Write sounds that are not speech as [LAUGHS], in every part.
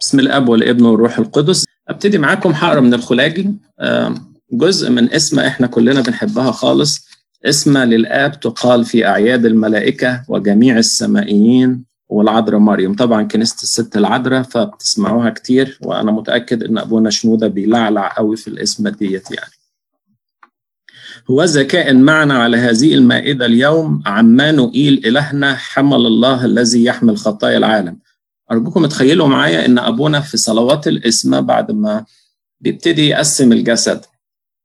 بسم الأب والابن والروح القدس أبتدي معاكم هقرا من الخلاجي. جزء من اسمه إحنا كلنا بنحبها خالص. اسمه للآب تقال في أعياد الملائكة وجميع السمائيين والعذراء مريم. طبعا كنيسة الست العذراء فبتسمعوها كتير وأنا متأكد إن أبونا شنودة بيلعلع قوي في الاسم ديت يعني. هو كائن معنا على هذه المائدة اليوم عمانوئيل إلهنا حمل الله الذي يحمل خطايا العالم. أرجوكم تخيلوا معايا إن أبونا في صلوات الإسمة بعد ما بيبتدي يقسم الجسد.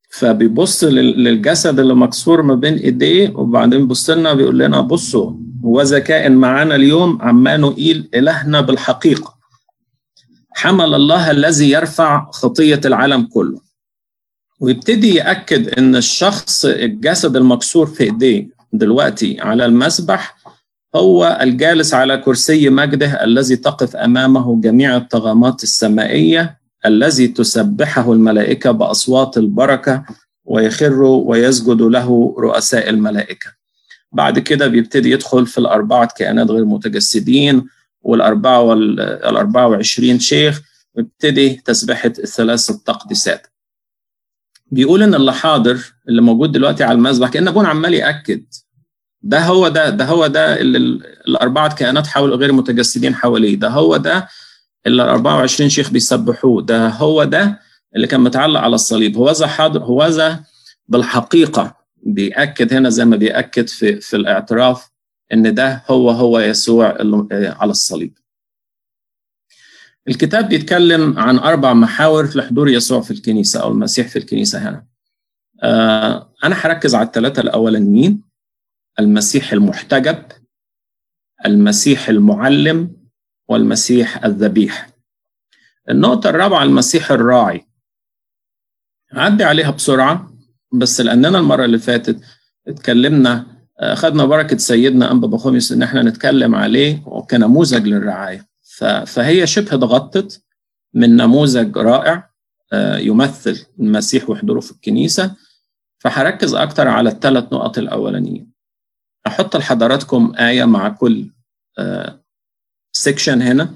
فبيبص للجسد اللي مكسور ما بين إيديه وبعدين بيبص لنا بيقول لنا بصوا هو كائن معانا اليوم عمانوئيل إلهنا بالحقيقة. حمل الله الذي يرفع خطية العالم كله. ويبتدي يأكد إن الشخص الجسد المكسور في إيديه دلوقتي على المسبح هو الجالس على كرسي مجده الذي تقف أمامه جميع الطغمات السمائية الذي تسبحه الملائكة بأصوات البركة ويخر ويسجد له رؤساء الملائكة. بعد كده بيبتدي يدخل في الأربعة كائنات غير متجسدين والأربعة والأربعة وعشرين شيخ ويبتدي تسبحة الثلاث التقديسات. بيقول إن اللي حاضر اللي موجود دلوقتي على المذبح كان ابونا عمال يأكد. ده هو ده ده هو ده اللي الأربعة كائنات حول غير متجسدين حواليه. ده هو ده اللي 24 شيخ بيسبحوه. ده هو ده اللي كان متعلق على الصليب. هو ذا حاضر هو ذا بالحقيقة بيأكد هنا زي ما بيأكد في في الاعتراف إن ده هو هو يسوع على الصليب. الكتاب بيتكلم عن أربع محاور في حضور يسوع في الكنيسة أو المسيح في الكنيسة هنا. آه أنا هركز على الثلاثة الأولانيين. المسيح المحتجب المسيح المعلم والمسيح الذبيح. النقطة الرابعة المسيح الراعي. عدي عليها بسرعة بس لأننا المرة اللي فاتت اتكلمنا أخذنا بركة سيدنا أنبا بخوميس إن إحنا نتكلم عليه كنموذج للرعاية. فهي شبه ضغطت من نموذج رائع يمثل المسيح وحضوره في الكنيسة. فهركز أكتر على الثلاث نقط الأولانيين. أحط لحضراتكم آية مع كل سيكشن هنا.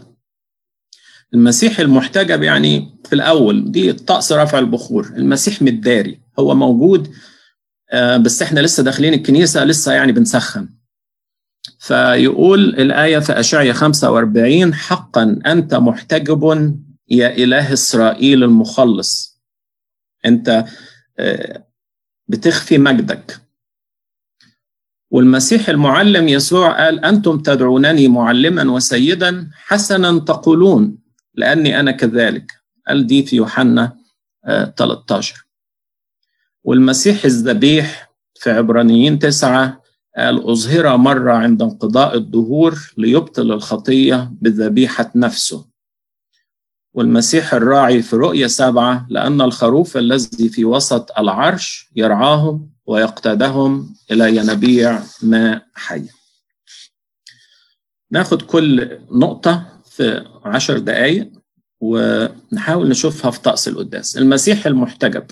المسيح المحتجب يعني في الأول دي طقس رفع البخور. المسيح متداري هو موجود بس إحنا لسه داخلين الكنيسة لسه يعني بنسخن. فيقول الآية في أشعية 45 حقا أنت محتجب يا إله إسرائيل المخلص. أنت بتخفي مجدك. والمسيح المعلم يسوع قال أنتم تدعونني معلما وسيدا حسنا تقولون لأني أنا كذلك. قال دي في يوحنا 13 والمسيح الذبيح في عبرانيين تسعة قال أظهر مرة عند انقضاء الدهور ليبطل الخطية بذبيحة نفسه. والمسيح الراعي في رؤية سبعة لأن الخروف الذي في وسط العرش يرعاهم ويقتادهم إلى ينابيع ماء حي. ناخد كل نقطة في عشر دقايق ونحاول نشوفها في طقس القداس. المسيح المحتجب.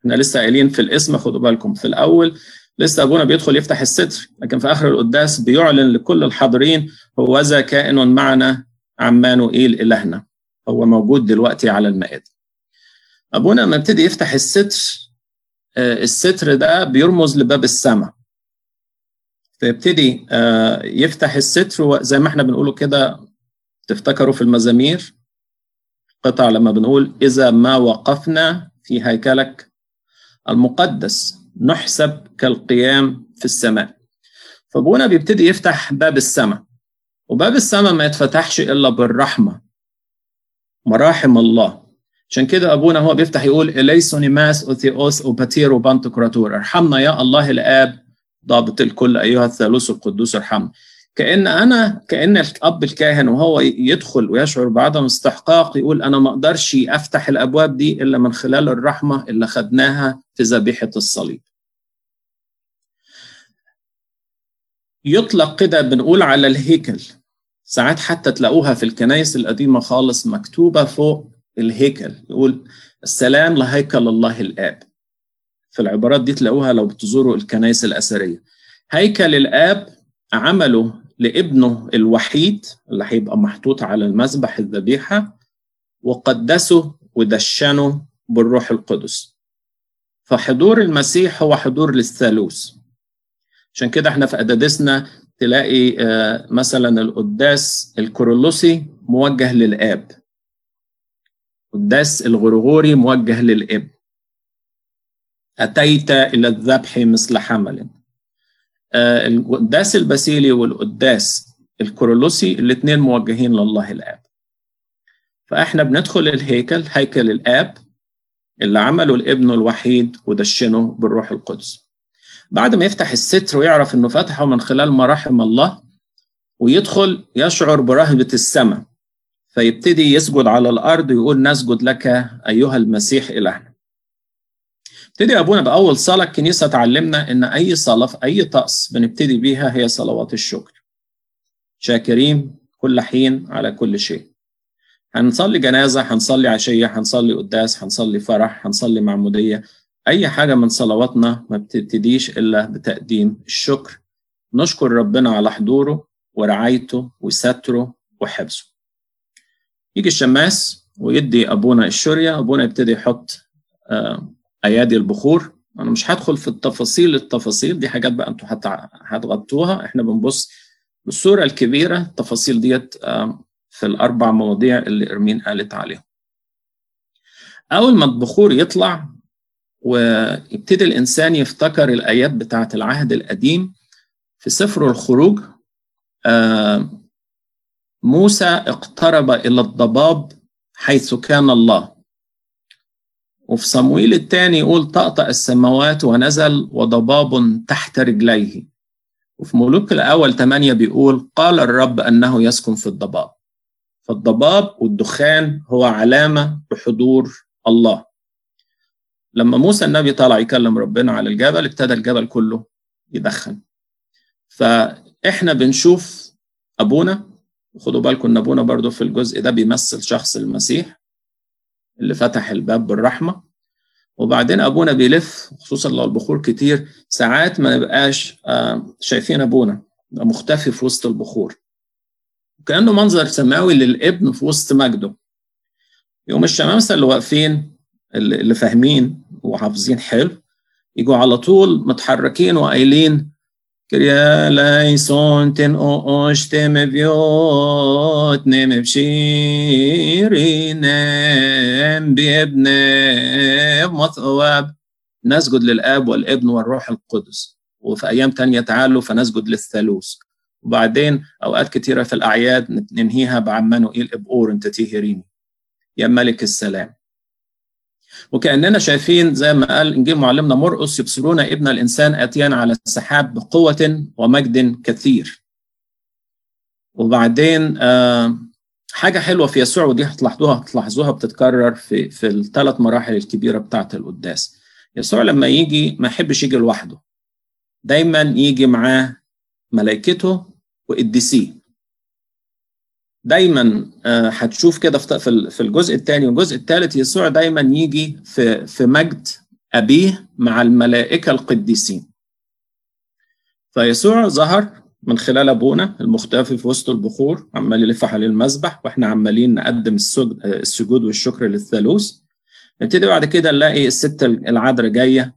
إحنا لسه قايلين في الاسم خدوا بالكم في الأول. لسه أبونا بيدخل يفتح الستر لكن في آخر القداس بيعلن لكل الحاضرين هو ذا كائن معنا عمانوئيل إلهنا. هو موجود دلوقتي على المائدة. أبونا لما ابتدي يفتح الستر الستر ده بيرمز لباب السماء. فيبتدي يفتح الستر زي ما إحنا بنقوله كده تفتكروا في المزامير. قطع لما بنقول إذا ما وقفنا في هيكلك المقدس نحسب كالقيام في السماء. فأبونا بيبتدي يفتح باب السماء. وباب السماء ما يتفتحش إلا بالرحمة مراحم الله. عشان كده أبونا هو بيفتح يقول ελέησον ημάς ο Θεός ο Πατήρ ο Παντοκράτωρ ارحمنا يا الله الآب ضابط الكل أيها الثالوث القدوس ارحمنا كأن أنا كأن الأب الكاهن وهو يدخل ويشعر بعدم استحقاق يقول أنا ما أقدرش أفتح الأبواب دي إلا من خلال الرحمة اللي خدناها في ذبيحة الصليب. يطلق كده بنقول على الهيكل. ساعات حتى تلاقوها في الكنائس القديمة خالص مكتوبة فوق الهيكل يقول السلام لهيكل الله الآب. في العبارات دي تلاقوها لو بتزوروا الكنائس الأثرية. هيكل الآب عمله لابنه الوحيد اللي هيبقى محطوط على المذبح الذبيحة وقدسه ودشنه بالروح القدس. فحضور المسيح هو حضور للثالوث. عشان كده إحنا في أدادسنا تلاقي مثلا القداس الكورولوسي موجه للآب. قداس الغرغوري موجه للإب. أتيت إلى الذبح مثل حمل. القداس الباسيلي والقداس الكورولوسي الاثنين موجهين لله الآب. فإحنا بندخل الهيكل هيكل الآب اللي عمله الابن الوحيد ودشنه بالروح القدس. بعد ما يفتح الستر ويعرف إنه فتحه من خلال مراحم الله ويدخل يشعر برهبة السماء. فيبتدي يسجد على الأرض ويقول نسجد لك أيها المسيح إلهنا. ابتدي أبونا بأول صلاة الكنيسة تعلمنا إن أي صلاة في أي طقس بنبتدي بيها هي صلوات الشكر. شاكرين كل حين على كل شيء. هنصلي جنازة هنصلي عشية هنصلي قداس هنصلي فرح هنصلي معمودية. أي حاجة من صلواتنا ما بتبتديش إلا بتقديم الشكر. نشكر ربنا على حضوره ورعايته وستره وحفظه. يجي الشماس ويدي أبونا الشرية أبونا يبتدي يحط أيادي البخور. أنا مش هدخل في التفاصيل التفاصيل دي حاجات بقى أنتوا هتغطوها. إحنا بنبص بالصورة الكبيرة التفاصيل ديت في الأربع مواضيع اللي إرمين قالت عليهم. أول ما البخور يطلع ويبتدي الإنسان يفتكر الآيات بتاعة العهد القديم في سفر الخروج موسى اقترب إلى الضباب حيث كان الله. وفي صمويل الثاني يقول طأطأ السماوات ونزل وضباب تحت رجليه. وفي ملوك الأول ثمانية بيقول قال الرب أنه يسكن في الضباب. فالضباب والدخان هو علامة بحضور الله. لما موسى النبي طلع يكلم ربنا على الجبل ابتدى الجبل كله يدخن. فإحنا بنشوف أبونا وخدوا بالكم ان ابونا برضو في الجزء ده بيمثل شخص المسيح اللي فتح الباب بالرحمة. وبعدين ابونا بيلف خصوصا لو البخور كتير ساعات ما نبقاش شايفين ابونا مختفي في وسط البخور. كأنه منظر سماوي للابن في وسط مجده. يوم الشمامسه اللي واقفين اللي فاهمين وحافظين حلو يجوا على طول متحركين وقايلين ليسون تن اوشتم بيوت نم بشيرين بابن مثواب نسجد للاب والابن والروح القدس وفي أيام تانية تعالوا فنسجد للثالوث وبعدين اوقات كتيرة في الاعياد ننهيها بعمانوئيل ابقور انت تيهريني يا ملك السلام وكأننا شايفين زي ما قال إنجيل معلمنا مرقس يبصرون ابن الإنسان اتيا على السحاب بقوة ومجد كثير. وبعدين آه حاجة حلوة في يسوع ودي هتلاحظوها هتلاحظوها بتتكرر في في الثلاث مراحل الكبيرة بتاعة القداس. يسوع لما يجي ما يحبش يجي لوحده. دايما يجي معاه ملائكته وقديسيه دايما هتشوف كده في الجزء الثاني والجزء الثالث يسوع دايما يجي في في مجد أبيه مع الملائكة القديسين. فيسوع ظهر من خلال أبونا المختفي في وسط البخور عمال يلف حوالين المذبح وإحنا عمالين نقدم السجود والشكر للثالوث. نبتدي بعد كده نلاقي الست العذراء جاية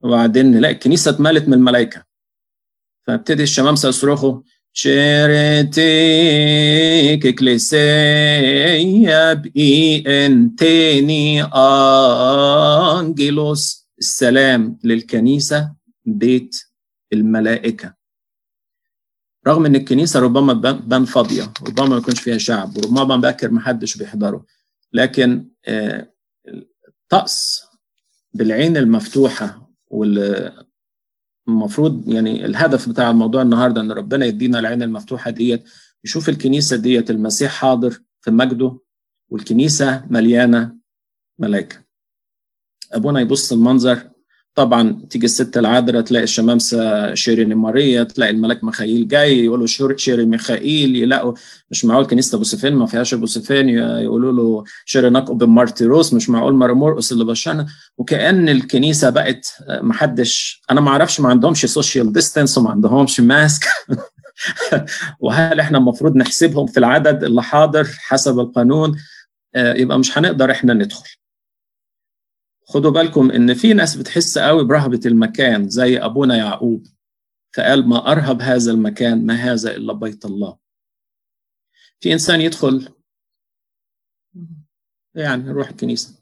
وبعدين نلاقي الكنيسة اتملت من الملائكة. فابتدي الشمامسه يصرخوا شرتك اكليسيا بي انتيني انجلوس السلام للكنيسة بيت الملائكة رغم إن الكنيسة ربما بان فاضية ربما ما يكونش فيها شعب وربما باكر ما حدش بيحضره لكن طقس بالعين المفتوحة وال المفروض يعني الهدف بتاع الموضوع النهارده إن ربنا يدينا العين المفتوحة ديت يشوف الكنيسة ديت المسيح حاضر في مجده والكنيسة مليانة ملائكه. أبونا يبص المنظر طبعا تيجي الست العذراء تلاقي الشمامسه شيرين ماريا تلاقي الملاك ميخائيل جاي يقولوا شيري ني ميخائيل يلاقوا مش معقول كنيسة أبو سفين ما فيهاش أبو سفين يقولوا له شيري ناك ابن مارتيروس مش معقول مرمورقس اللي بشرنا وكأن الكنيسة بقت ما حدش أنا ما أعرفش ما عندهمش social distance وما عندهمش mask [LAUGHS] وهل إحنا المفروض نحسبهم في العدد اللي حاضر حسب القانون؟ يبقى مش هنقدر إحنا ندخل. خدوا بالكم إن في ناس بتحس قوي برهبة المكان زي أبونا يعقوب فقال ما أرهب هذا المكان ما هذا إلا بيت الله. في إنسان يدخل يعني يروح الكنيسة.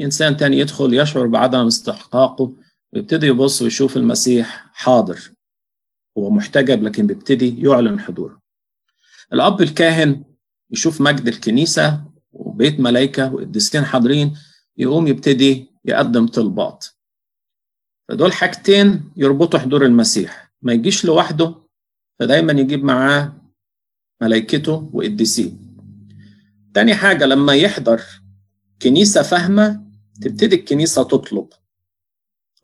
إنسان تاني يدخل يشعر بعدم استحقاقه ويبتدي يبص ويشوف المسيح حاضر. هو محتجب لكن بيبتدي يعلن حضوره. الأب الكاهن يشوف مجد الكنيسة وبيت ملائكه وقديسين حاضرين يقوم يبتدي يقدم طلبات. فدول حاجتين يربطوا حضور المسيح. ما يجيش لوحده فدايما يجيب معاه ملائكته وقديسيه تاني حاجة لما يحضر كنيسة فاهمة تبتدي الكنيسة تطلب.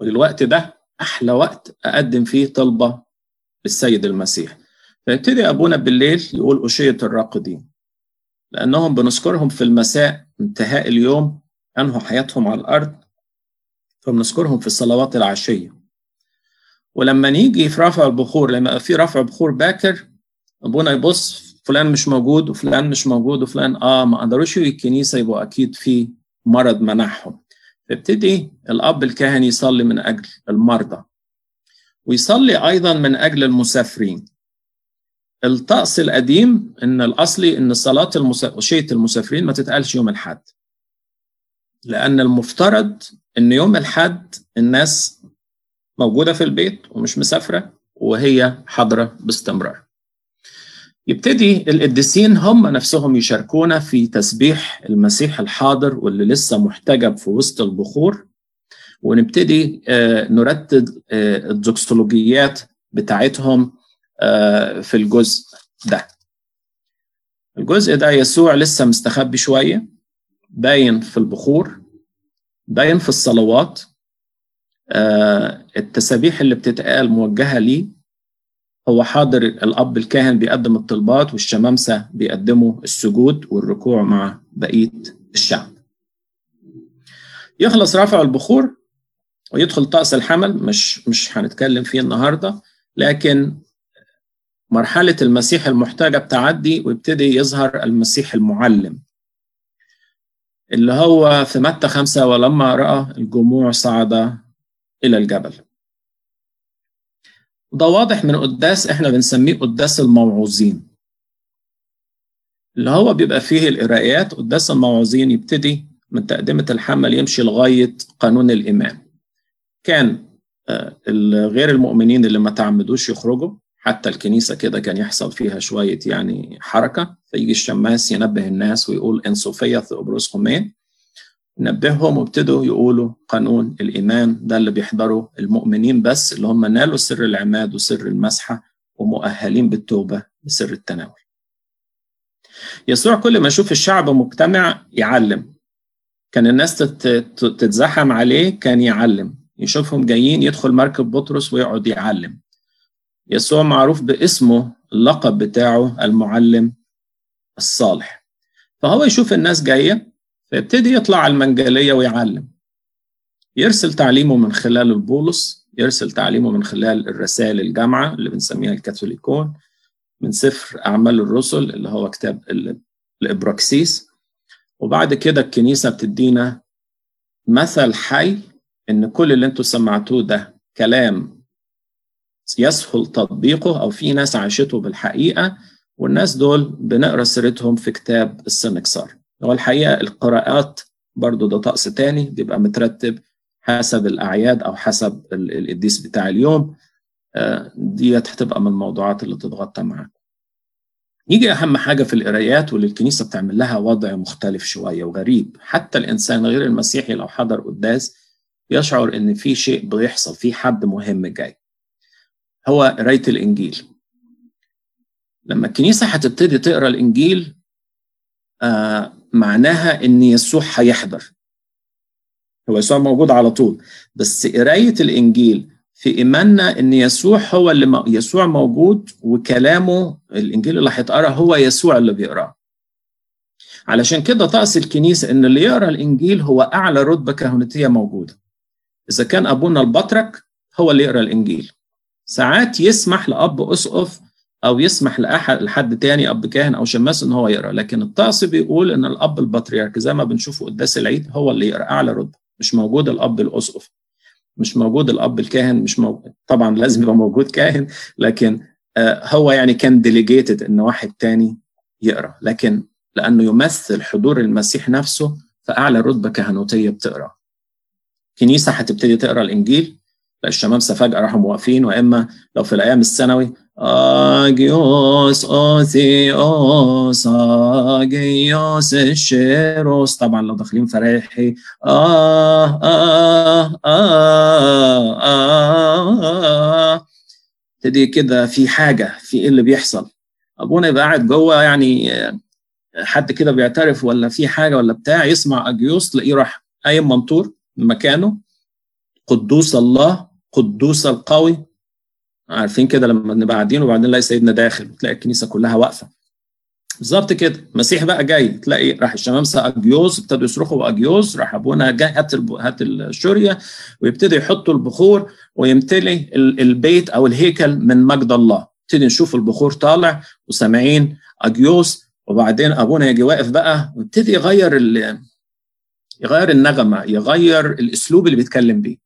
والوقت ده أحلى وقت أقدم فيه طلبة للسيد المسيح. فيبتدي أبونا بالليل يقول أشية الراقدين. لأنهم بنذكرهم في المساء انتهاء اليوم أنهوا حياتهم على الأرض فبنذكرهم في الصلوات العشية. ولما نيجي في رفع البخور لما في رفع بخور باكر أبونا يبص فلان مش موجود وفلان مش موجود وفلان آه ما قدروش الكنيسة يبقوا أكيد في مرض منعهم. فابتدي الأب الكاهن يصلي من أجل المرضى. ويصلي أيضا من أجل المسافرين. الطقس القديم إن الأصلي إن صلاة المسا... المسافرين ما تتقالش يوم الأحد. لأن المفترض إن يوم الاحد الناس موجودة في البيت ومش مسافرة وهي حاضرة باستمرار. يبتدي القديسين هم نفسهم يشاركونا في تسبيح المسيح الحاضر واللي لسه محتجب في وسط البخور. ونبتدي نرتب الزوكسولوجيات بتاعتهم في الجزء ده. الجزء ده يسوع لسه مستخبي شوية. باين في البخور باين في الصلوات التسابيح اللي بتتقال موجهة ليه هو حاضر الأب الكاهن بيقدم الطلبات والشمامسة بيقدموا السجود والركوع مع بقية الشعب. يخلص رفع البخور ويدخل طقس الحمل مش مش هنتكلم فيه النهارده لكن مرحلة المسيح المحتجب تعدي ويبتدي يظهر المسيح المعلم. اللي هو في متى خمسة ولما رأى الجموع صعد إلى الجبل. وده واضح من قداس إحنا بنسميه قداس الموعوظين. اللي هو بيبقى فيه القراءات قداس الموعوظين يبتدي من تقدمة الحمل يمشي لغاية قانون الإيمان كان غير المؤمنين اللي ما تعمدوش يخرجوا. حتى الكنيسة كده كان يحصل فيها شوية يعني حركة فيجي الشماس ينبه الناس ويقول إن صوفيا ثوبروس خمين نبههم وابتدوا يقولوا قانون الإيمان ده اللي بيحضروا المؤمنين بس اللي هم نالوا سر العماد وسر المسحة ومؤهلين بالتوبة بسر التناول. يسوع كل ما يشوف الشعب مجتمع يعلم. كان الناس تتزحم عليه كان يعلم. يشوفهم جايين يدخل مركب بطرس ويقعد يعلم. يسوع معروف باسمه اللقب بتاعه المعلم الصالح. فهو يشوف الناس جاية فيبتدي يطلع على المنجلية ويعلم. يرسل تعليمه من خلال البولس يرسل تعليمه من خلال الرسائل الجامعة اللي بنسميها الكاثوليكون من سفر أعمال الرسل اللي هو كتاب الإبراكسيس. وبعد كده الكنيسة بتدينا مثل حي إن كل اللي أنتوا سمعتوه ده كلام يسهل تطبيقه أو في ناس عاشته بالحقيقة والناس دول بنقرأ سيرتهم في كتاب السنكسار. هو الحقيقة القراءات برضو ده طقس تاني بيبقى مترتب حسب الأعياد أو حسب القديس بتاع اليوم. ديت هتبقى من الموضوعات اللي تتغطى معاكم يجي أهم حاجة في القرايات واللي الكنيسه بتعمل لها وضع مختلف شوية وغريب. حتى الإنسان غير المسيحي لو حضر قداس يشعر إن في شيء بيحصل في حد مهم جاي. هو قرايه الإنجيل. لما الكنيسة هتبتدي تقرأ الإنجيل آه معناها إن يسوع هيحضر. هو يسوع موجود على طول. بس قراية الإنجيل في إيماننا إن يسوع هو اللي م... يسوع موجود وكلامه الإنجيل اللي هيتقرأ هو يسوع اللي بيقرأه. علشان كده طقس الكنيسة إن اللي يقرأ الإنجيل هو أعلى رتبة كهنوتيه موجودة. إذا كان أبونا البطرك هو اللي يقرأ الإنجيل. ساعات يسمح لأب أسقف أو يسمح لاحد لحد تاني أب كاهن أو شماس إن هو يقرأ. لكن الطقس بيقول إن الأب البطريرك زي ما بنشوفه قداس العيد هو اللي يقرأ أعلى رتبة. مش موجود الأب الأسقف. مش موجود الأب الكاهن مش موجود طبعا لازم يبقى موجود كاهن لكن هو يعني كان delegated إن واحد تاني يقرأ. لكن لأنه يمثل حضور المسيح نفسه فأعلى رتبة كهنوتية بتقرأ. كنيسة هتبتدي تقرأ الإنجيل الشمامسة فجأة راحوا موقفين واما لو في الأيام الثانوي Άγιος ο Θεός Άγιος Ισχυρός. طبعا لو داخلين فرايحي آه آه آه آه تدي كده في حاجة في إيه اللي بيحصل؟ أبونا يبقى قاعد جوه يعني حد كده بيعترف ولا في حاجة ولا بتاع يسمع أجيوس تلاقيه راح قايم منطور من مكانه. قدوس الله قدوس القوي. عارفين كده لما نبقى قاعدين وبعدين نلاقي سيدنا داخل وتلاقي الكنيسة كلها واقفة. بالظبط كده. المسيح بقى جاي. تلاقي راح الشمامسه اجيوس ابتدوا يصرخوا اجيوس راح أبونا جاي هات هات الشورية ويبتدي يحطوا البخور ويمتلي البيت أو الهيكل من مجد الله. نبتدي نشوف البخور طالع وسامعين اجيوس وبعدين أبونا يجي واقف بقى ويبتدي يغير يغير النغمة يغير الأسلوب اللي بيتكلم بيه.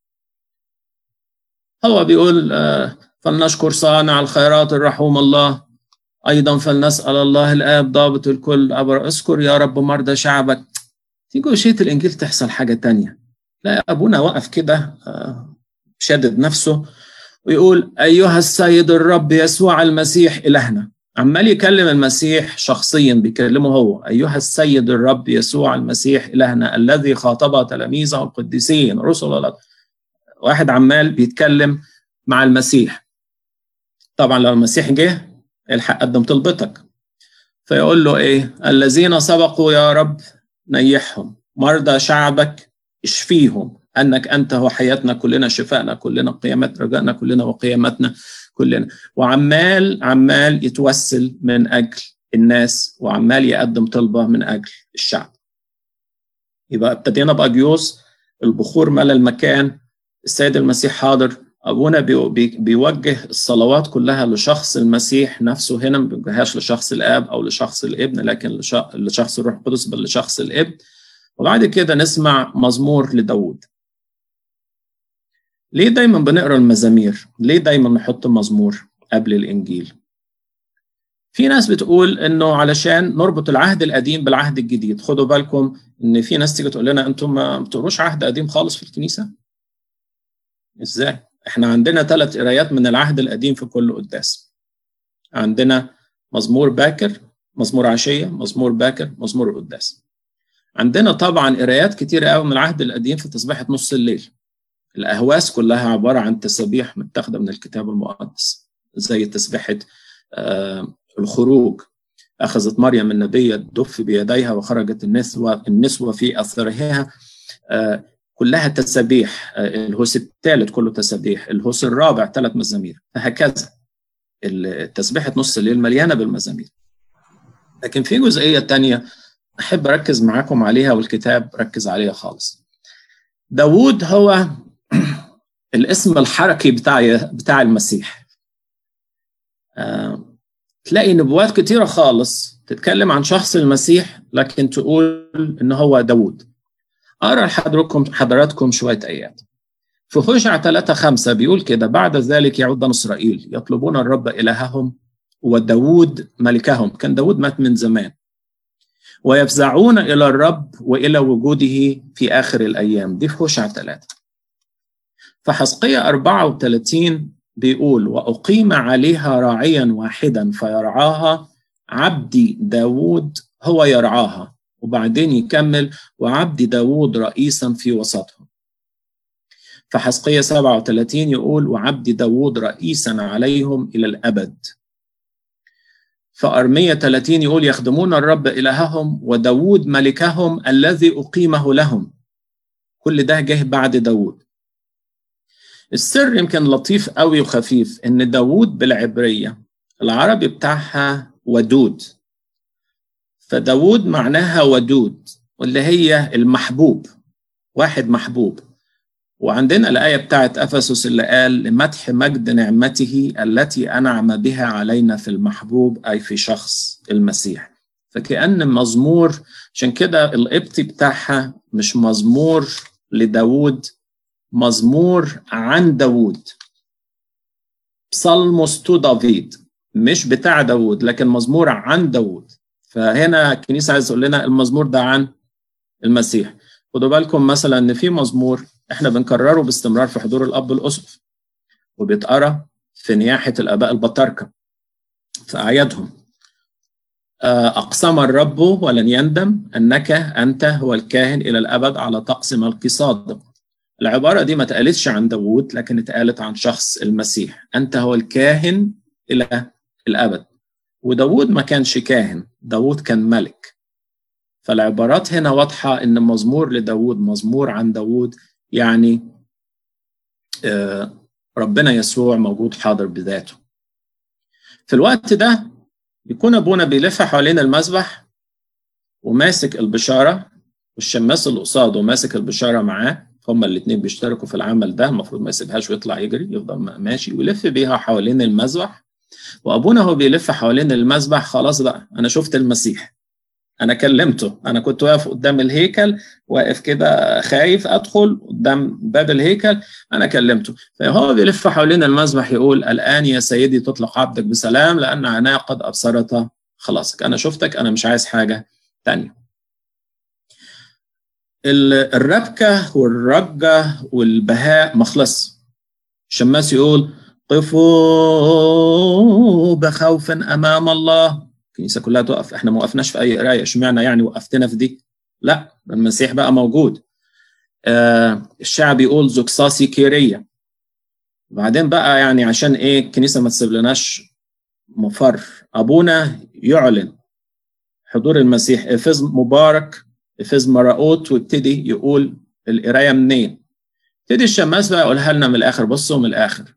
هو بيقول آه فلنشكر صانع الخيرات الرحوم الله. أيضا فلنسأل الله الآب ضابط الكل أبر أذكر يا رب مرضى شعبك. تيجي وشية الإنجيل تحصل حاجة تانية. لا أبونا وقف كده شدد نفسه ويقول أيها السيد الرب يسوع المسيح إلهنا. عمال يكلم المسيح شخصيا بيكلمه هو. أيها السيد الرب يسوع المسيح إلهنا الذي خاطب تلاميذه القديسين رسل الله. واحد عمال بيتكلم مع المسيح. طبعا لو المسيح جه الحق قدم طلبتك فيقول له إيه؟ الذين سبقوا يا رب نيحهم مرضى شعبك اشفيهم أنك أنت هو حياتنا كلنا شفائنا كلنا قيامت رجائنا كلنا وقيامتنا كلنا. وعمال عمال يتوسل من أجل الناس وعمال يقدم طلبة من أجل الشعب. يبقى ابتدينا بأجيوس البخور ملا المكان السيد المسيح حاضر. أبونا بي بيوجه الصلوات كلها لشخص المسيح نفسه هنا ما بيوجههاش لشخص الآب أو لشخص الابن لكن لشخص الروح القدس بل لشخص الابن وبعد كده نسمع مزمور لداود. ليه دايما بنقرأ المزامير؟ ليه دايما نحط مزمور قبل الإنجيل؟ في ناس بتقول إنه علشان نربط العهد القديم بالعهد الجديد. خدوا بالكم إن في ناس تيجي تقول لنا أنتم ما بتقروش عهد قديم خالص في الكنيسة؟ إزاي؟ إحنا عندنا ثلاث قرايات من العهد القديم في كل قداس. عندنا مزمور باكر مزمور عشية مزمور باكر مزمور القداس عندنا طبعا قرايات كتيرة قوي من العهد القديم في تسبيحة نص الليل. الأهواس كلها عبارة عن تسابيح متاخدة من الكتاب المقدس زي تسبيحة آه الخروج. أخذت مريم النبية الدف بيديها وخرجت النسوة النسوة في أثرها. آه كلها تسابيح الهوس الثالث كله تسابيح الهوس الرابع ثلاث مزامير فهكذا. تسبيحة نص الليل مليانة بالمزامير. لكن في جزئية تانية أحب أركز معاكم عليها والكتاب ركز عليها خالص. داوود هو [CLEARS THROAT] الاسم الحركي بتاع بتاع المسيح. آه، تلاقي نبوات كتيرة خالص تتكلم عن شخص المسيح لكن تقول إن هو داوود. أقرأ لحضراتكم حضراتكم شوية آيات في هوشع 3 5 بيقول كده بعد ذلك يعود بنو إسرائيل يطلبون الرب إلههم وداود ملكهم. كان داود مات من زمان. ويفزعون إلى الرب وإلى وجوده في آخر الأيام. دي في هوشع 3 فحسقية 34 بيقول وأقيم عليها راعيا واحدا فيرعاها عبدي داود هو يرعاها. وبعدين يكمل وعبد داود رئيسا في وسطهم. فحسقية 37 يقول وعبد داود رئيسا عليهم إلى الأبد. فأرمية 30 يقول يخدمون الرب إلههم وداود ملكهم الذي أقيمه لهم. كل ده جه بعد داود السر يمكن لطيف قوي وخفيف إن داود بالعبرية العربي بتاعها ودود. فداود معناها ودود واللي هي المحبوب واحد محبوب. وعندنا الآية بتاعت أفسس اللي قال لمدح مجد نعمته التي أنعم بها علينا في المحبوب أي في شخص المسيح. فكأن مزمور عشان كده القبطي بتاعها مش مزمور لداود مزمور عن داود بصلموس تو دافيد مش بتاع داود لكن مزمور عن داود فهنا الكنيسة عايز تقول لنا المزمور ده عن المسيح. خدوا بالكم مثلا إن في مزمور إحنا بنكرره باستمرار في حضور الأب الاسقف وبيتقرأ في نياحه الآباء البطاركة في أعيادهم. أقسم الرب ولن يندم أنك أنت هو الكاهن إلى الأبد على طقس ملكي صادق. العبارة دي ما اتقالتش عن داوود لكن اتقالت عن شخص المسيح. أنت هو الكاهن إلى الأبد. وداوود ما كانش كاهن داوود كان ملك. فالعبارات هنا واضحة إن مزمور لداود مزمور عن داود يعني ربنا يسوع موجود حاضر بذاته. في الوقت ده يكون أبونا بيلف حوالين المذبح وماسك البشارة والشماس اللي قصاده ماسك البشارة معاه. هما الاثنين بيشتركوا في العمل ده المفروض ما يسيبهاش ويطلع يجري يفضل ماشي ويلف بيها حوالين المذبح. وأبونا هو بيلف حوالين المذبح خلاص بقى أنا شفت المسيح. أنا كلمته أنا كنت واقف قدام الهيكل واقف كده خايف أدخل قدام باب الهيكل أنا كلمته. فهو بيلف حوالين المذبح يقول الآن يا سيدي تطلق عبدك بسلام لأن عيناي قد أبصرت خلاصك. أنا شفتك أنا مش عايز حاجة تانية. الربكة والرجة والبهاء مخلص. الشماس يقول قفوا بخوف أمام الله. الكنيسة كلها تقف إحنا ما وقفناش في أي قرايه اشمعنى يعني وقفتنا في دي؟ لا المسيح بقى موجود. آه الشعب يقول زوكساسي كيرية وبعدين بقى يعني عشان إيه الكنيسة ما تسيب لناش مفر. أبونا يعلن. حضور المسيح. افز مبارك. افز مراؤوت ويبتدي يقول القراية منين؟ ابتدي الشماس بقى يقولها لنا من الآخر. بصوا من الآخر.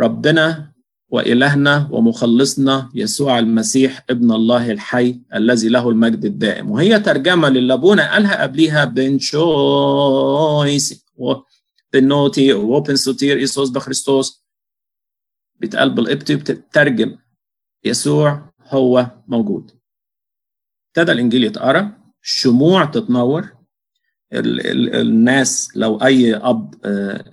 ربنا وإلهنا ومخلصنا يسوع المسيح ابن الله الحي الذي له المجد الدائم. وهي ترجمة للي أبونا قالها قبليها بن شويس بنوتي ووبن سوتير إيسوس بخريستوس. بيتقال بالقبطي بتترجم يسوع هو موجود. ابتدى الإنجيل يتقرأ. الشموع تتنور. ال ال الناس لو أي أب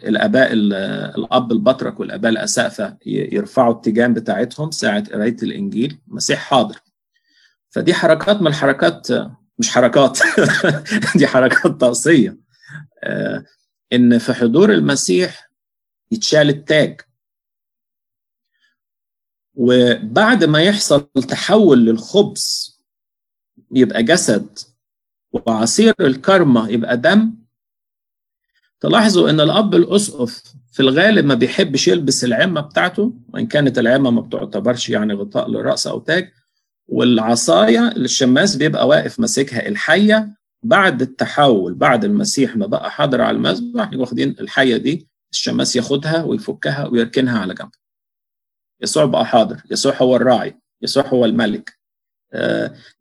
الآباء الأب البطرك والآباء الاسقفه يرفعوا التيجان بتاعتهم ساعة قراية الإنجيل المسيح حاضر. فدي حركات من الحركات مش حركات [LAUGHS] دي حركات طقسيه إن في حضور المسيح يتشال التاج. وبعد ما يحصل تحول للخبز يبقى جسد. وعصير الكرمة يبقى دم. تلاحظوا إن الأب الأسقف في الغالب ما بيحبش يلبس العمة بتاعته وإن كانت العمة ما بتعتبرش يعني غطاء للراس أو تاج. والعصاية الشماس بيبقى واقف ماسكها الحية بعد التحول بعد المسيح ما بقى حاضر على المذبح واخدين الحية دي الشماس ياخدها ويفكها ويركنها على جنب. يسوع بقى حاضر يسوع هو الراعي يسوع هو الملك.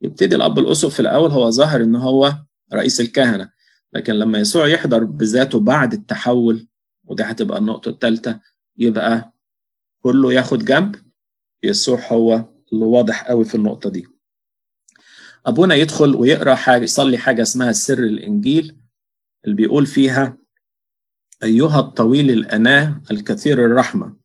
يبتدي الأب الاسقف في الأول هو ظاهر إن هو رئيس الكهنة. لكن لما يسوع يحضر بذاته بعد التحول ودي هتبقى النقطة الثالثة يبقى كله ياخد جنب. يسوع هو اللي واضح قوي في النقطة دي. أبونا يدخل ويقرأ حاجة يصلي حاجة اسمها سر الإنجيل اللي بيقول فيها أيها الطويل الأناة الكثير الرحمة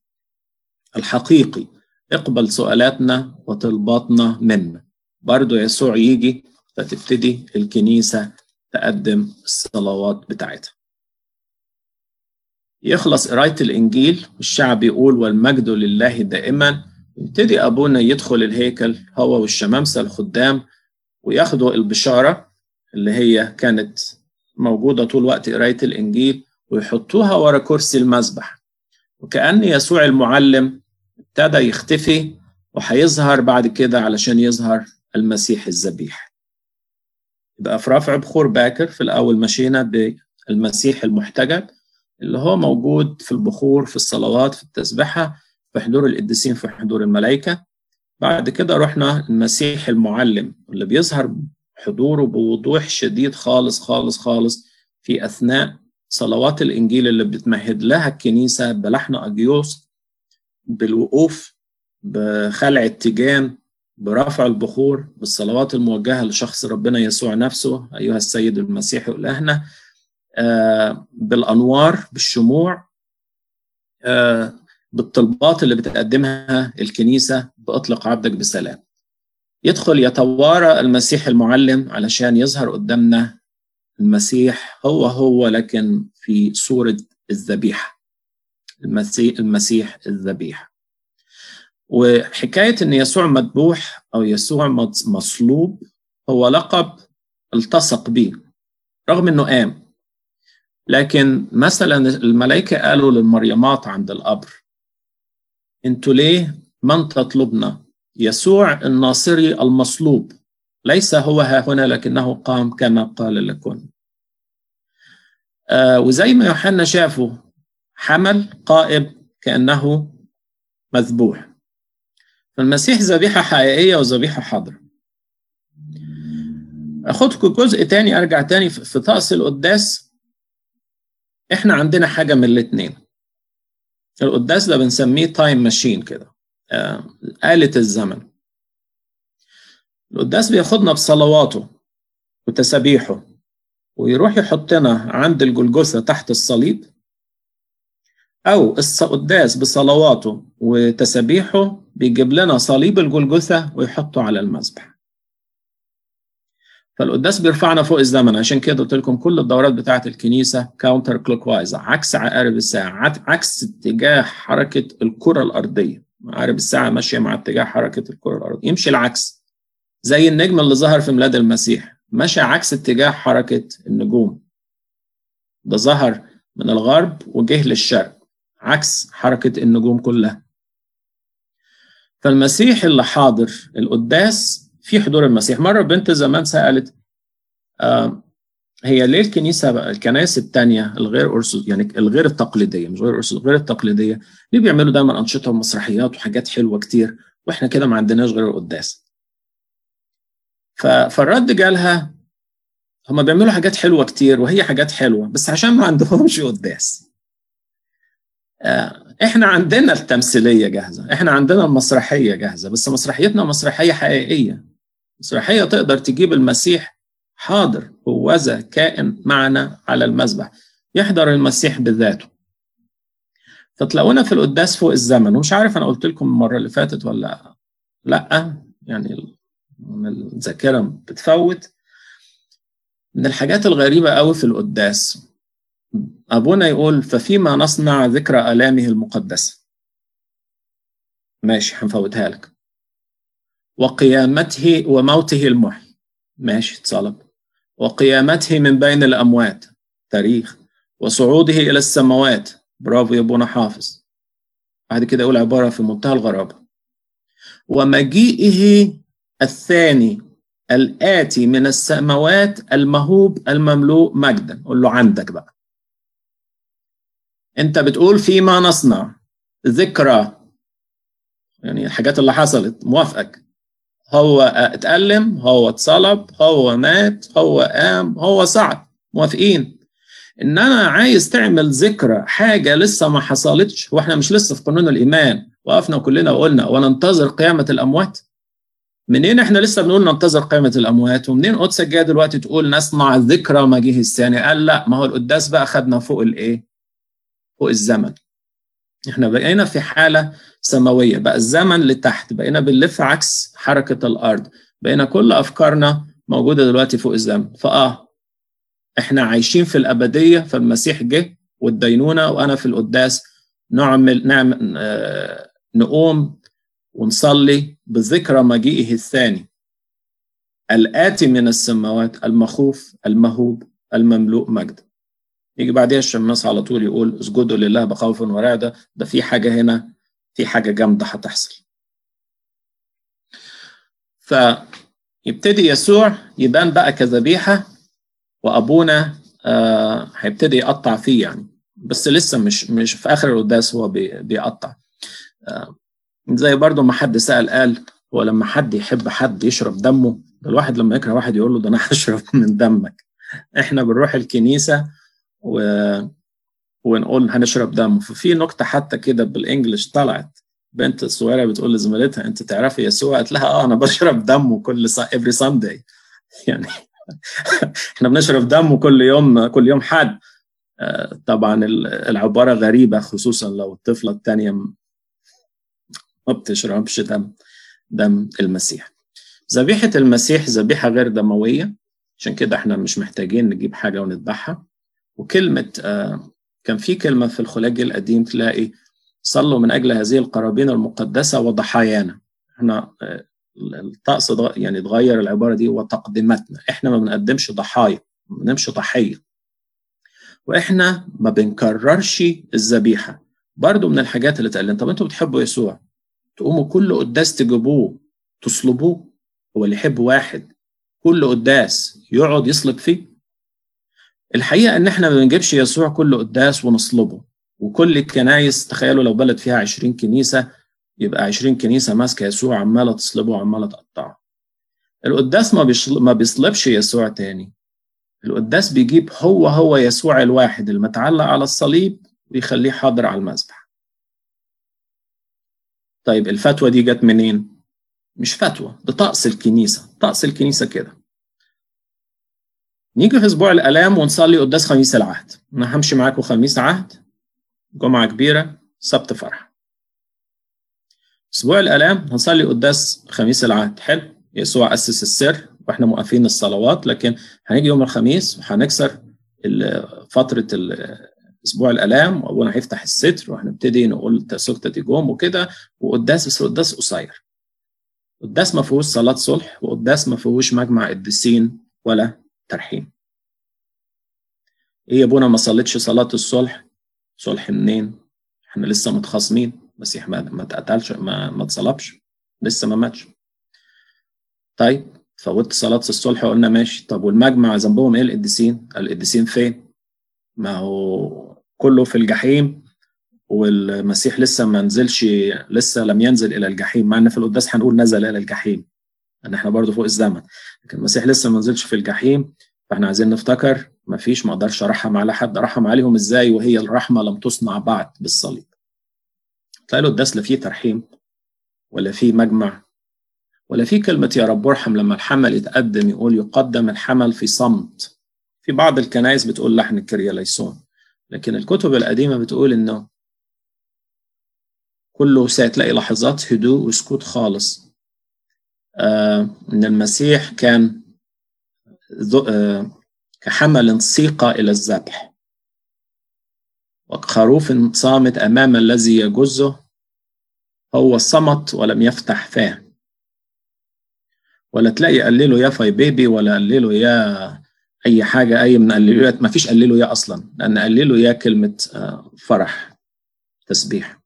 الحقيقي اقبل سؤالاتنا وطلباتنا منا. برضو يسوع يجي فتبتدي الكنيسة تقدم الصلوات بتاعتها. يخلص قراية الإنجيل والشعب يقول والمجد لله دائما. يبتدي أبونا يدخل الهيكل هو والشمامسة الخدام وياخدوا البشارة اللي هي كانت موجودة طول وقت قراية الإنجيل ويحطوها ورا كرسي المذبح. وكأن يسوع المعلم ابتدى يختفي وهيظهر بعد كده علشان يظهر المسيح الذبيح. يبقى في رفع بخور باكر في الأول مشينا بالمسيح المحتجب اللي هو موجود في البخور في الصلوات في التسبحة في حضور القديسين في حضور الملائكة. بعد كده رحنا المسيح المعلم اللي بيظهر حضوره بوضوح شديد خالص خالص خالص في أثناء صلوات الإنجيل اللي بتمهد لها الكنيسة بلحن أجيوس بالوقوف بخلع التيجان برفع البخور بالصلوات الموجهة لشخص ربنا يسوع نفسه أيها السيد المسيح إلهنا آه بالأنوار بالشموع آه بالطلبات اللي بتقدمها الكنيسة بأطلق عبدك بسلام. يدخل يتوارى المسيح المعلم علشان يظهر قدامنا المسيح هو هو لكن في صورة الذبيحة. المسيح المسيح الذبيحة. وحكاية أن يسوع مذبوح أو يسوع مصلوب هو لقب التصق به رغم أنه قام لكن مثلا الملائكة قالوا للمريمات عند القبر أنتوا ليه من تطلبنا؟ يسوع الناصري المصلوب ليس هو ها هنا لكنه قام كما قال لكم. آه وزي ما يوحنا شافه حمل قائب كأنه مذبوح. فالمسيح ذبيحة حقيقية وذبيحة حاضرة. أخدكم جزء تاني أرجع تاني في طقس القداس. إحنا عندنا حاجة من الاتنين. القداس ده بنسميه تايم ماشين كده آه آلة الزمن. القداس بياخدنا بصلواته وتسابيحه ويروح يحطنا عند الجلجثة تحت الصليب. أو القداس بصلواته وتسابيحه بيجيب لنا صليب الجلجثة ويحطه على المذبح. فالقداس بيرفعنا فوق الزمن. عشان كده قلت لكم كل الدورات بتاعة الكنيسة counter clockwise عكس عقارب الساعة. عكس اتجاه حركة الكرة الأرضية. عقارب الساعة ماشية مع اتجاه حركة الكرة الأرضية. يمشي العكس. زي النجم اللي ظهر في ميلاد المسيح. ماشي عكس اتجاه حركة النجوم. ده ظهر من الغرب وجه للشرق. عكس حركة النجوم كلها. فالمسيح اللي حاضر القداس في حضور المسيح. مرة بنت زمان سألت آه هي ليه الكنيسة الكنائس التانية الغير أرثوذكس يعني الغير التقليدية مش غير أرثوذكس غير التقليدية ليه بيعملوا دايما أنشطة ومسرحيات وحاجات حلوة كتير وإحنا كده ما عندناش غير القداس. فالرد جالها هما بيعملوا حاجات حلوة كتير وهي حاجات حلوة بس عشان ما عندهمش قداس. إحنا عندنا التمثيلية جاهزة إحنا عندنا المسرحية جاهزة بس مسرحيتنا مسرحية حقيقية. مسرحية تقدر تجيب المسيح حاضر هوذا كائن معنا على المذبح يحضر المسيح بذاته. فتلاقونا في القداس فوق الزمن ومش عارف أنا قلت لكم المرة اللي فاتت ولا لأ. يعني الذاكرة بتفوت. من الحاجات الغريبة قوي في القداس أبونا يقول ففيما نصنع ذكرى آلامه المقدسة. ماشي هنفوتها لك. وقيامته وموته المحي ماشي اتصلب. وقيامته من بين الأموات. تاريخ. وصعوده إلى السماوات. برافو يا أبونا حافظ. بعد كده يقول عبارة في منتهى الغرابة. ومجيئه الثاني الآتي من السماوات المهوب المملوء مجدا. قول له عندك بقى. انت بتقول فيما نصنع. ذكرى. يعني الحاجات اللي حصلت. موافقك. هو اتألم هو اتصلب هو مات هو قام هو صعد موافقين. ان أنا عايز تعمل ذكرى حاجة لسه ما حصلتش وإحنا مش لسه في قانون الإيمان وقفنا كلنا وقلنا وننتظر قيامة الأموات. منين إحنا لسه بنقول ننتظر قيامة الأموات؟ ومنين قدسك جاية دلوقتي تقول نصنع ذكرى مجيء الثاني؟ قال لا ما هو القداس بقى خدنا فوق الإيه؟ فوق الزمن. إحنا بقينا في حالة سماوية بقى الزمن لتحت بقينا بنلف عكس حركة الأرض. بقينا كل أفكارنا موجودة دلوقتي فوق الزمن. فآه إحنا عايشين في الأبدية فالمسيح جه والدينونة وأنا في القداس. نعمل نعمل آه نقوم ونصلي بذكرى مجيئه الثاني. الآتي من السماوات المخوف المهوب المملوء مجدا يجي بعديها الشماس على طول يقول اسجدوا لله بخوف ورعدة ده في حاجة هنا في حاجة جامدة هتحصل. فيبتدي يسوع يبان بقى كذبيحة وأبونا آه هيبتدي يقطع فيه يعني. بس لسه مش مش في آخر القداس هو بي بيقطع. آه زي برضو ما حد سأل قال هو لما حد يحب حد يشرب دمه؟ الواحد لما يكره واحد يقول له ده أنا هشرب [LAUGHS] من دمك. إحنا بنروح الكنيسة و... ونقول هنشرب دمه ففي نكته حتى كده بال English طلعت. بنت صغيرة بتقول لزميلتها أنت تعرفي يسوع؟ قالت لها آه أنا بشرب دمه كل every Sunday [LAUGHS] يعني [LAUGHS] إحنا بنشرب دمه كل يوم كل يوم حد. طبعا العبارة غريبة خصوصا لو الطفلة الثانية ما بتشربش دم دم المسيح. ذبيحة المسيح ذبيحة غير دموية. عشان كده إحنا مش محتاجين نجيب حاجة ونذبحها. وكلمة كان في كلمة في الخلاج القديم تلاقي صلوا من أجل هذه القرابين المقدسة وضحايانا. إحنا الطقس يعني اتغير العبارة دي وتقديماتنا إحنا ما بنقدمش ضحايا ما بنقدمش ضحية. وإحنا ما بنكررش الذبيحة. برضو من الحاجات اللي تقال طب أنتوا بتحبوا يسوع؟ تقوموا كل قداس تجيبوه تصلبوه هو اللي يحب واحد. كل قداس يقعد يصلب فيه. الحقيقة إن إحنا ما بنجيبش يسوع كل قداس ونصلبه وكل الكنايس تخيلوا لو بلد فيها 20 كنيسة يبقى 20 كنيسة ماسكة يسوع عمالة تصلبه وعمالة تقطعه. القداس ما ما بيصلبش يسوع تاني. القداس بيجيب هو هو يسوع الواحد المتعلق على الصليب ويخليه حاضر على المذبح. طيب الفتوى دي جت منين؟ مش فتوى ده طقس الكنيسة. طقس الكنيسة كده. نيجي في أسبوع الألام ونصلي قداس خميس العهد. أنا همشي معاكم خميس عهد جمعة كبيرة سبت فرح. أسبوع الألام هنصلي قداس خميس العهد. حلو. يسوع أسس السر وإحنا موقفين الصلوات لكن هنيجي يوم الخميس وهنكسر فترة أسبوع الألام وأبونا هيفتح الستر وهنبتدي نقول تسوكتا تيجوم وكده وقداس بس قداس قصير. قداس ما فيهوش صلاة صلح وقداس ما فيهوش مجمع قديسين ولا ترحيم إيه يا ابونا ما صليتش صلاة الصلح؟ صلح منين؟ إحنا لسه متخاصمين. المسيح ما ما اتقتلش ما ما اتصلبش. لسه ما ماتش. طيب فوت صلاة الصلح وقلنا ماشي. طب والمجمع ذنبهم إيه؟ القديسين؟ القديسين فين؟ ما هو كله في الجحيم والمسيح لسه ما نزلش لسه لم ينزل إلى الجحيم. مع إن في القداس هنقول نزل إلى الجحيم. ان إحنا برضه فوق الزمن. لكن المسيح لسه ما نزلش في الجحيم فاحنا عايزين نفتكر ما فيش ما أقدرش ارحم على حد. ارحم عليهم إزاي؟ وهي الرحمة لم تصنع بعد بالصليب. تلاقي القداس لا فيه ترحيم ولا فيه مجمع ولا في كلمة يا رب ارحم. لما الحمل يتقدم يقول يقدم الحمل في صمت. في بعض الكنائس بتقول لحن الكرياليسون. لكن الكتب القديمة بتقول إنه كله سيتلاقي لحظات هدوء وسكوت خالص. آه إن المسيح كان آه كحمل سيق إلى الذبح. وخروف صامت أمام الذي يجزه. هو صمت ولم يفتح فاه. ولا تلاقي قلله يا فاي بيبي ولا قلله يا أي حاجة أي من قللويات ما فيش قلله يا أصلا. لأن قلله يا كلمة فرح تسبيح.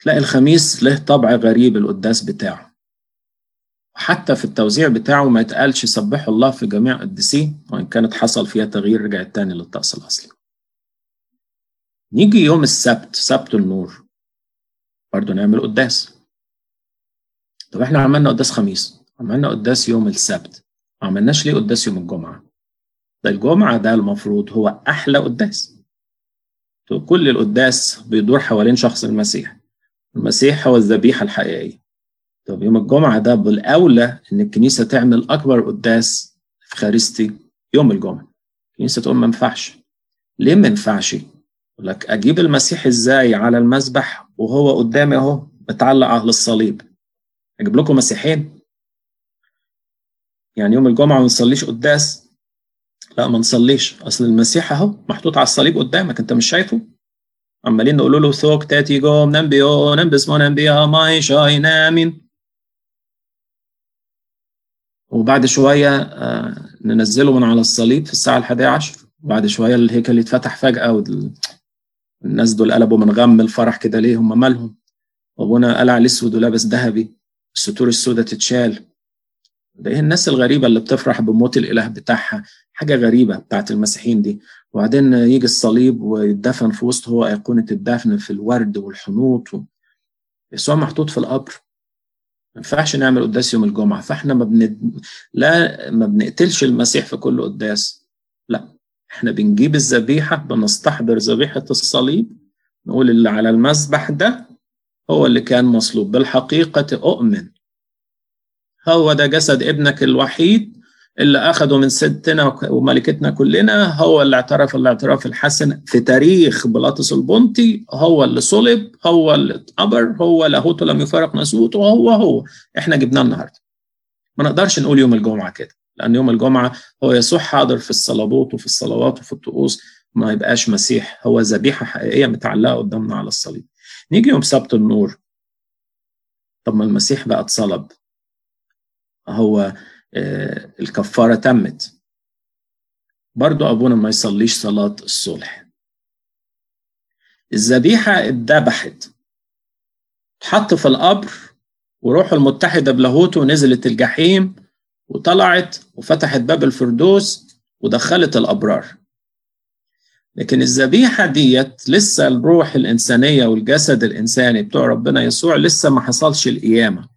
تلاقي الخميس له طبع غريب القداس بتاعه. حتى في التوزيع بتاعه ما يتقالش سبحوا الله في جميع قديسيه وإن كانت حصل فيها تغيير رجعت تاني للطقس الأصلي. نيجي يوم السبت سبت النور. برضه نعمل قداس. طب إحنا عملنا قداس خميس. عملنا قداس يوم السبت. ما عملناش ليه قداس يوم الجمعة؟ ده الجمعة ده المفروض هو أحلى قداس. كل القداس بيدور حوالين شخص المسيح. المسيح هو الذبيحة الحقيقية. طب يوم الجمعة ده بالأولى إن الكنيسة تعمل أكبر قداس في خارستي يوم الجمعة. الكنيسة تقول ما ينفعش. ليه ما ينفعش؟ يقول لك أجيب المسيح إزاي على المذبح وهو قدامي أهو متعلق على الصليب. أجيب لكم مسيحين يعني يوم الجمعة ما نصليش قداس؟ لا ما نصليش. أصل المسيح أهو محطوط على الصليب قدامك أنت مش شايفه؟ عمالين نقول له ثوك تاتي جوم نمبيو نمبس مو نمبيا ماي شاي نامين وبعد شوية آه ننزله من على الصليب في الساعة الحادية عشر. وبعد شوية الهيكل يتفتح فجأة والناس دول قلبوا من غم الفرح كده ليه هم مالهم؟ وأبونا قلع الأسود ولابس ذهبي الستور السوداء تتشال. ده إيه الناس الغريبة اللي بتفرح بموت الإله بتاعها؟ حاجة غريبة بتاعت المسيحيين دي. وبعدين يجي الصليب ويدفن في وسط هو أيقونة الدفن في الورد والحنوط و... يسوع محطوط في القبر. ما ينفعش نعمل قداس يوم الجمعة. فاحنا ما بن... لا ما بنقتلش المسيح في كل قداس. لا إحنا بنجيب الذبيحة بنستحضر ذبيحة الصليب نقول اللي على المذبح ده هو اللي كان مصلوب. بالحقيقة أؤمن. هو ده جسد ابنك الوحيد اللي أخده من ستنا وملكتنا كلنا هو اللي اعترف الاعتراف الحسن في تاريخ بلاطس البنطي هو اللي صلب هو اللي اتقبر هو لاهوته لم يفارق ناسوته هو هو. إحنا جبناه النهارده. ما نقدرش نقول يوم الجمعة كده لأن يوم الجمعة هو يسوع حاضر في الصلابوت وفي الصلوات وفي الطقوس ما يبقاش مسيح. هو ذبيحة حقيقية متعلقة قدامنا على الصليب. نيجي يوم سبت النور. طب ما المسيح بقى اتصلب. هو الكفارة تمت. برضو أبونا ما يصليش صلاة الصلح الذبيحة اتذبحت. اتحط في القبر وروحه المتحدة بلاهوته نزلت الجحيم وطلعت وفتحت باب الفردوس ودخلت الأبرار. لكن الذبيحة ديت لسه الروح الإنسانية والجسد الإنساني بتوع ربنا يسوع لسه ما حصلش القيامة.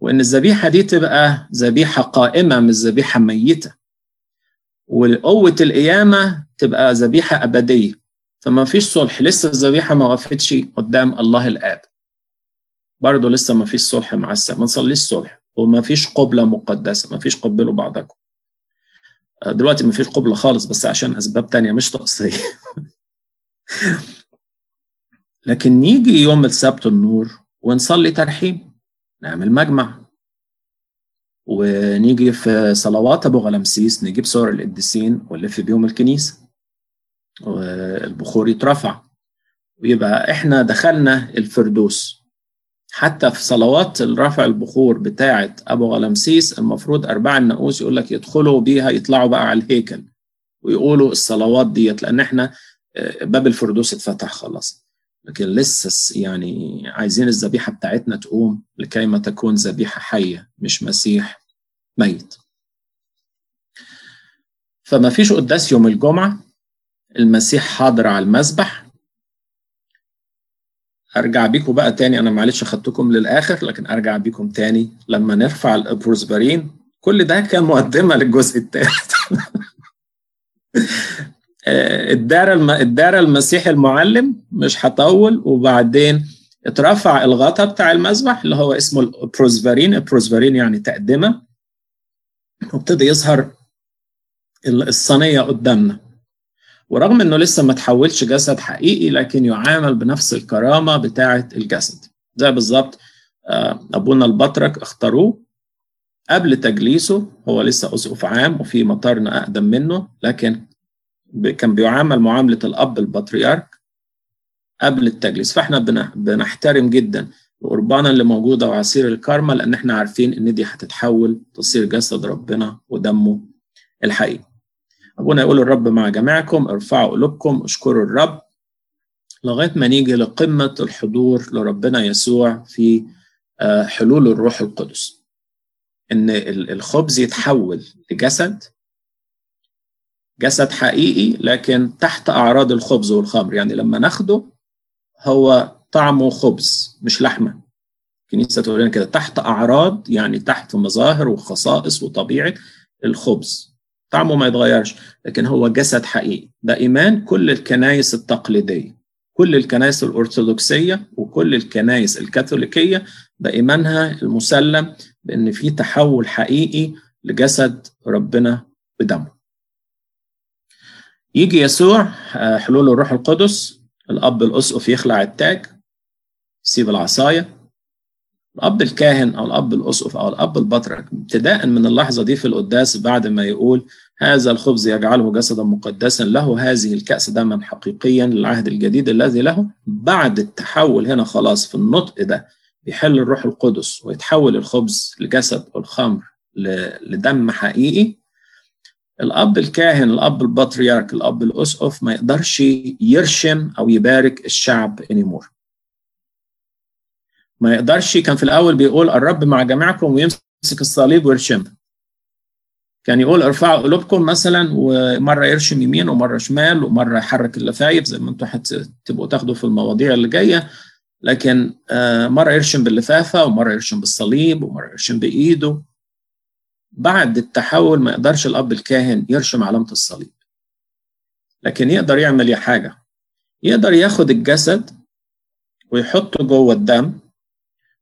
وإن الذبيحة دي تبقى ذبيحة قائمة مش ذبيحة ميتة وقوة القيامة تبقى ذبيحة أبدية. فما فيش صلح. لسه الذبيحة ما وقفتش قدام الله الآب. برضه لسه ما فيش صلح مع السماء ما نصليش صلح. وما فيش قبلة مقدسة. ما فيش قبلوا بعضكم دلوقتي ما فيش قبلة خالص بس عشان أسباب تانية مش طقسية [LAUGHS] لكن نيجي يوم السبت النور ونصلي ترحيم. نعمل مجمع. ونيجي في صلوات أبو غلمسيس نجيب صور القديسين ونلف بيهم الكنيسة. والبخور يترفع. ويبقى إحنا دخلنا الفردوس. حتى في صلوات الرفع البخور بتاعة أبو غلمسيس المفروض أرباع النقوس يقول لك يدخلوا بيها يطلعوا بقى على الهيكل. ويقولوا الصلوات ديت لأن إحنا باب الفردوس اتفتح خلاص. لكن لسه يعني عايزين الذبيحة بتاعتنا تقوم لكي ما تكون ذبيحة حية مش مسيح ميت. فما فيش قداس يوم الجمعة المسيح حاضر على المذبح أرجع بيكم بقى تاني أنا معلش أخدتكم للآخر لكن أرجع بيكم تاني لما نرفع البروسفرين كل ده كان مقدمة للجزء الثالث [LAUGHS] الدار الم... الدار المسيح المعلم مش هطول وبعدين اترفع الغطا بتاع المذبح اللي هو اسمه البروسفرين البروسفرين يعني تقدمة. وابتدى يظهر الصينية قدامنا. ورغم إنه لسه ما تحولش جسد حقيقي لكن يعامل بنفس الكرامة بتاعة الجسد. زي بالظبط أبونا البطرك اختاروه قبل تجليسه. هو لسه اسقف عام وفي مطارنا أقدم منه. لكن كان بيعامل معاملة الأب البطريرك قبل التجليس. فإحنا بنحترم جدا القربانه اللي موجودة وعصير الكارما لأن إحنا عارفين إن دي هتتحول تصير جسد ربنا ودمه الحقيقي. أبونا يقول الرب مع جميعكم ارفعوا قلوبكم اشكروا الرب لغاية ما نيجي لقمة الحضور لربنا يسوع في حلول الروح القدس. إن الخبز يتحول لجسد جسد حقيقي لكن تحت أعراض الخبز والخمر. يعني لما ناخده هو طعمه خبز مش لحمة. الكنيسة تقول لنا كده. تحت أعراض يعني تحت مظاهر وخصائص وطبيعة الخبز. طعمه ما يتغيرش لكن هو جسد حقيقي. ده إيمان كل الكنائس التقليدية كل الكنائس الأرثوذكسية وكل الكنائس الكاثوليكية. ده إيمانها المسلم بأن في تحول حقيقي لجسد ربنا بدمه. يجي يسوع حلول الروح القدس الأب الأسقف يخلع التاج يسيب العصاية. الأب الكاهن أو الأب الأسقف أو الأب البطرك ابتداء من اللحظة دي في القداس بعد ما يقول هذا الخبز يجعله جسدا مقدسا له هذه الكأس دما حقيقيا للعهد الجديد الذي له. بعد التحول هنا خلاص في النطق ده بيحل الروح القدس ويتحول الخبز لجسد والخمر لدم حقيقي. الأب الكاهن الأب البطريرك الأب الأسقف ما يقدرش يرشم أو يبارك الشعب anymore. ما يقدرش كان في الأول بيقول الرب مع جميعكم ويمسك الصليب ويرشمها كان يقول ارفعوا قلوبكم مثلا ومرة يرشم يمين ومرة شمال ومرة يحرك اللفايف زي ما أنتم هتبقوا تاخدوا في المواضيع اللي جاية. لكن مرة يرشم باللفافة ومرة يرشم بالصليب ومرة يرشم بإيده. بعد التحول ما يقدرش الأب الكاهن يرشم علامة الصليب. لكن يقدر يعمل حاجة. يقدر ياخد الجسد ويحطه جوه الدم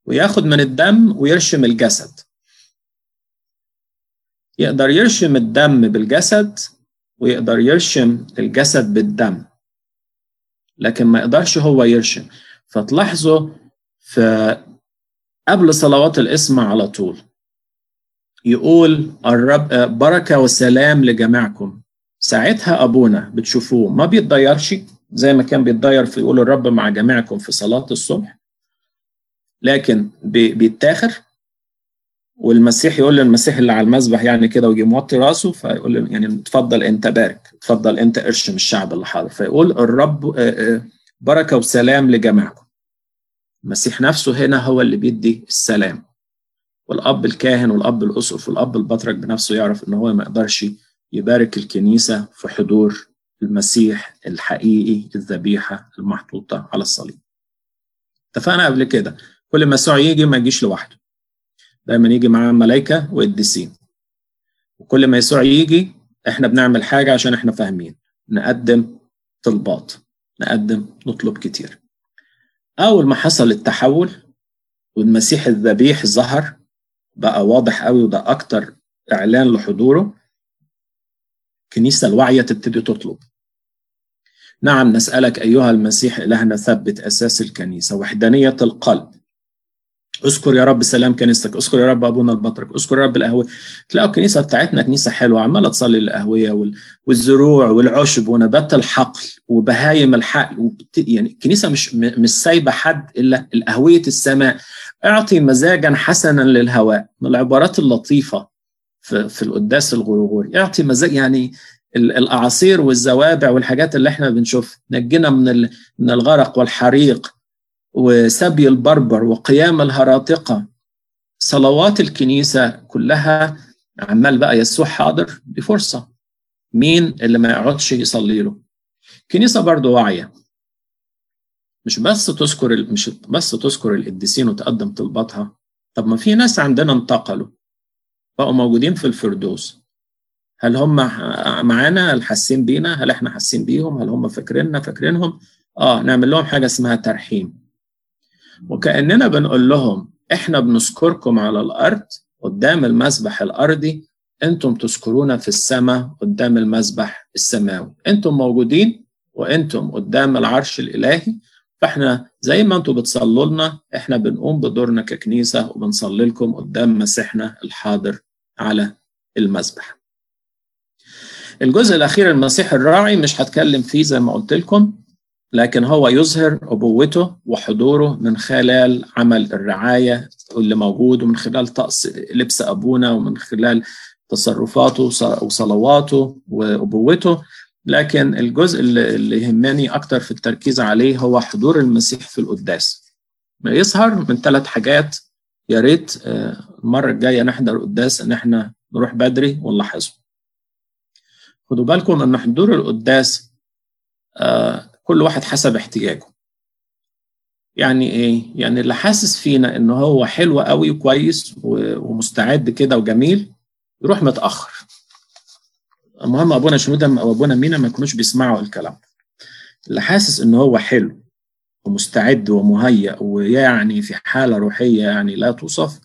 وياخد من الدم ويرشم الجسد. يقدر يرشم الدم بالجسد ويقدر يرشم الجسد بالدم. لكن ما يقدرش هو يرشم. فتلاحظوا في قبل صلوات الاسم على طول. يقول الرب بركة وسلام لجميعكم. ساعتها أبونا بتشوفوه ما بيتضيرش زي ما كان بيتضير في يقول الرب مع جميعكم في صلاة الصبح لكن بيتاخر والمسيح يقول للمسيح اللي على المذبح يعني كده ويجي موطي راسه فيقول له يعني اتفضل أنت بارك اتفضل أنت ارشم الشعب اللي حاضر. فيقول الرب بركة وسلام لجميعكم. المسيح نفسه هنا هو اللي بيدي السلام. والأب الكاهن والأب الاسقف والأب البطرك بنفسه يعرف إن هو ما يقدرش يبارك الكنيسة في حضور المسيح الحقيقي الذبيحة المحطوطة على الصليب. اتفقنا قبل كده؟ كل ما يسوع يجي ما يجيش لوحده. دايما يجي معاه ملائكة وقديسين وكل ما يسوع يجي إحنا بنعمل حاجة عشان إحنا فاهمين. نقدم طلبات. نقدم نطلب كتير. أول ما حصل التحول والمسيح الذبيح ظهر بقى واضح قوي وده أكتر إعلان لحضوره الكنيسة الواعية تبتدي تطلب. نعم نسألك أيها المسيح إلهنا ثبت أساس الكنيسة وحدانية القلب اذكر يا رب سلام كنيستك اذكر يا رب ابونا البطرك اذكر يا رب القهوة. تلاقوا الكنيسة بتاعتنا كنيسة حلوة عمالة تصلي للقهوية والزروع والعشب ونبات الحقل وبهايم الحقل يعني الكنيسه مش مش سايبة حد إلا القهوية السماء. اعطي مزاجا حسنا للهواء. من العبارات اللطيفة في, في القداس الغرغوري. اعطي مزاج يعني الأعاصير والزوابع والحاجات اللي إحنا بنشوفها. نجنا من من الغرق والحريق. وسبي البربر وقيام الهراطقة صلوات الكنيسة كلها عمال بقى يسوع حاضر دي فرصة مين اللي ما يقعدش يصلي له؟ الكنيسة برضو واعية. مش بس تذكر مش بس تذكر القديسين وتقدم طلباتها. طب ما في ناس عندنا انتقلوا بقوا موجودين في الفردوس. هل هم معانا؟ هل حاسين بينا؟ هل إحنا حاسين بيهم؟ هل هم فاكريننا؟ فاكرينهم؟ آه نعمل لهم حاجة اسمها ترحيم. وكأننا بنقول لهم إحنا بنذكركم على الأرض قدام المسبح الأرضي. أنتم تذكرونا في السماء قدام المسبح السماوي. أنتم موجودين وأنتم قدام العرش الإلهي. فإحنا زي ما أنتم بتصلوا لنا إحنا بنقوم بدورنا ككنيسة وبنصلي لكم قدام مسيحنا الحاضر على المسبح الجزء الأخير المسيح الراعي مش هتكلم فيه زي ما قلت لكم. لكن هو يظهر أبوته وحضوره من خلال عمل الرعاية اللي موجود ومن خلال طقس لبس أبونا ومن خلال تصرفاته وصلواته وأبوته. لكن الجزء اللي يهمني أكتر في التركيز عليه هو حضور المسيح في القداس. يظهر من ثلاث حاجات. يا ريت المرة الجاية نحضر قداس إن إحنا نروح بدري ونلاحظه. خدوا بالكم إن حضور القداس كل واحد حسب احتياجه. يعني إيه؟ يعني اللي حاسس فينا إن هو حلو قوي وكويس ومستعد كده وجميل يروح متأخر. المهم أبونا شنوده أو ابونا مينا ما يكونوش بيسمعوا الكلام. اللي حاسس إن هو حلو ومستعد ومهيأ ويعني في حالة روحية يعني لا توصف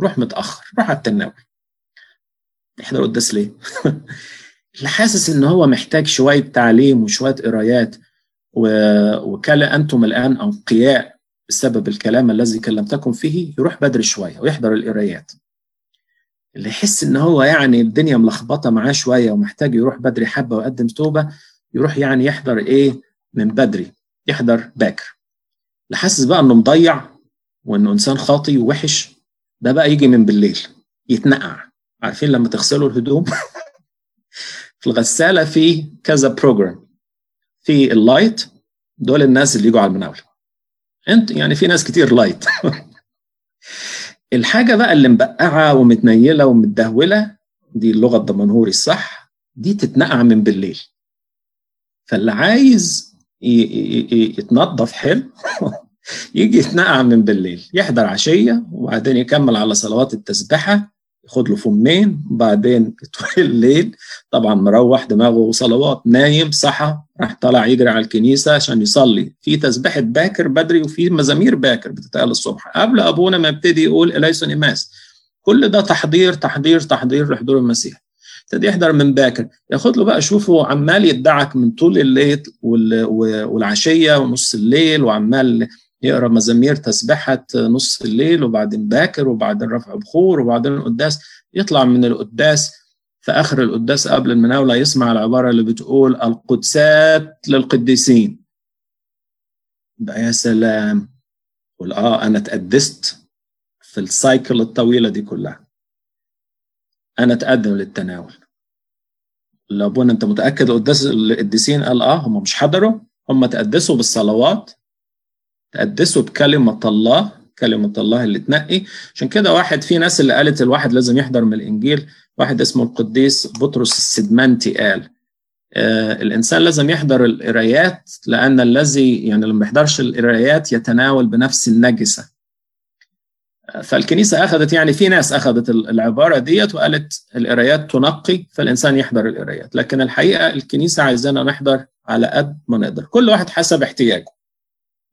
روح متأخر روح على التناول. احضر قداس ليه؟ [LAUGHS] اللي حاسس إن هو محتاج شوية تعليم وشوية قرايات وكلا أنتم الآن أنقياء بسبب الكلام الذي كلمتكم فيه يروح بدري شوية ويحضر القرايات. اللي يحس إن هو يعني الدنيا ملخبطة معاه شوية ومحتاج يروح بدري حبة ويقدم توبة يروح يعني يحضر إيه؟ من بدري يحضر باكر. اللي حاسس بقى إنه مضيع وإنه إنسان خاطي ووحش ده بقى يجي من بالليل يتنقع. عارفين لما تغسلوا الهدوم؟ [LAUGHS] في الغسالة في كذا program في ال light دول الناس اللي يجوا على المناولة. انت يعني في ناس كتير light. [LAUGHS] الحاجة بقى اللي مبقعة ومتنيلة ومتدهولة دي اللغة الدمنهوري الصح دي تتنقع من بالليل. فاللي عايز يتنظف حلو [LAUGHS] يجي يتنقع من بالليل. يحضر عشية وبعدين يكمل على صلوات التسبحة ياخد له فمين وبعدين طول الليل. طبعا مروح دماغه صلوات نايم صحى راح طلع يجري على الكنيسة عشان يصلي. في تسبيحة باكر بدري وفي مزامير باكر بتتقال الصبح. قبل أبونا ما يبتدي يقول إليسون إيماس. كل ده تحضير تحضير تحضير لحضور المسيح. ابتدي يحضر من باكر. ياخد له بقى شوفه عمال يدعك من طول الليل والعشية ونص الليل وعمال يقرأ مزامير تسبحه نص الليل وبعدين باكر وبعدين رفع بخور وبعدين القداس يطلع من القداس في آخر القداس قبل المناولة يسمع العبارة اللي بتقول القدسات للقديسين. بقى يا سلام! قول آه أنا اتقدست في السايكل الطويلة دي كلها. أنا اتقدم للتناول. لابونا أنت متأكد القداس القديسين قال آه هم مش حضروا هم تقدسوا بالصلوات تقدسوا بكلمة الله كلمة الله اللي تنقي. عشان كده واحد في ناس اللي قالت الواحد لازم يحضر من الإنجيل. واحد اسمه القديس بطرس السدمنتي قال آه الإنسان لازم يحضر القرايات لأن الذي يعني لما يحضرش القرايات يتناول بنفس النجسة. فالكنيسة أخذت يعني في ناس أخذت العبارة ديت وقالت القرايات تنقي فالإنسان يحضر القرايات. لكن الحقيقة الكنيسة عايزانا نحضر على قد ما نقدر. كل واحد حسب احتياجه.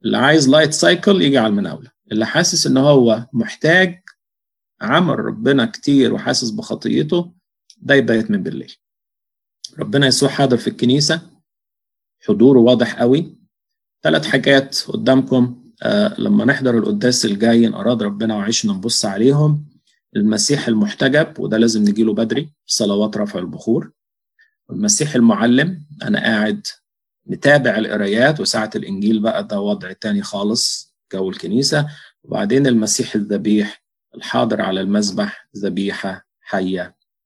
اللي عايز light cycle يجي على المناولة. اللي حاسس إن هو محتاج عمل ربنا كتير وحاسس بخطيته ده يبيت من بالليل. ربنا يسوع حاضر في الكنيسة. حضوره واضح قوي. ثلاث حاجات قدامكم. آه لما نحضر القداس الجاي إن أراد ربنا وعيشنا نبص عليهم. المسيح المحتجب وده لازم نجيله بدري صلوات رفع البخور. والمسيح المعلم أنا قاعد نتابع القرايات وساعة الإنجيل بقى ده وضع تاني خالص جو الكنيسة. وبعدين المسيح الذبيح الحاضر على المذبح ذبيحة حية.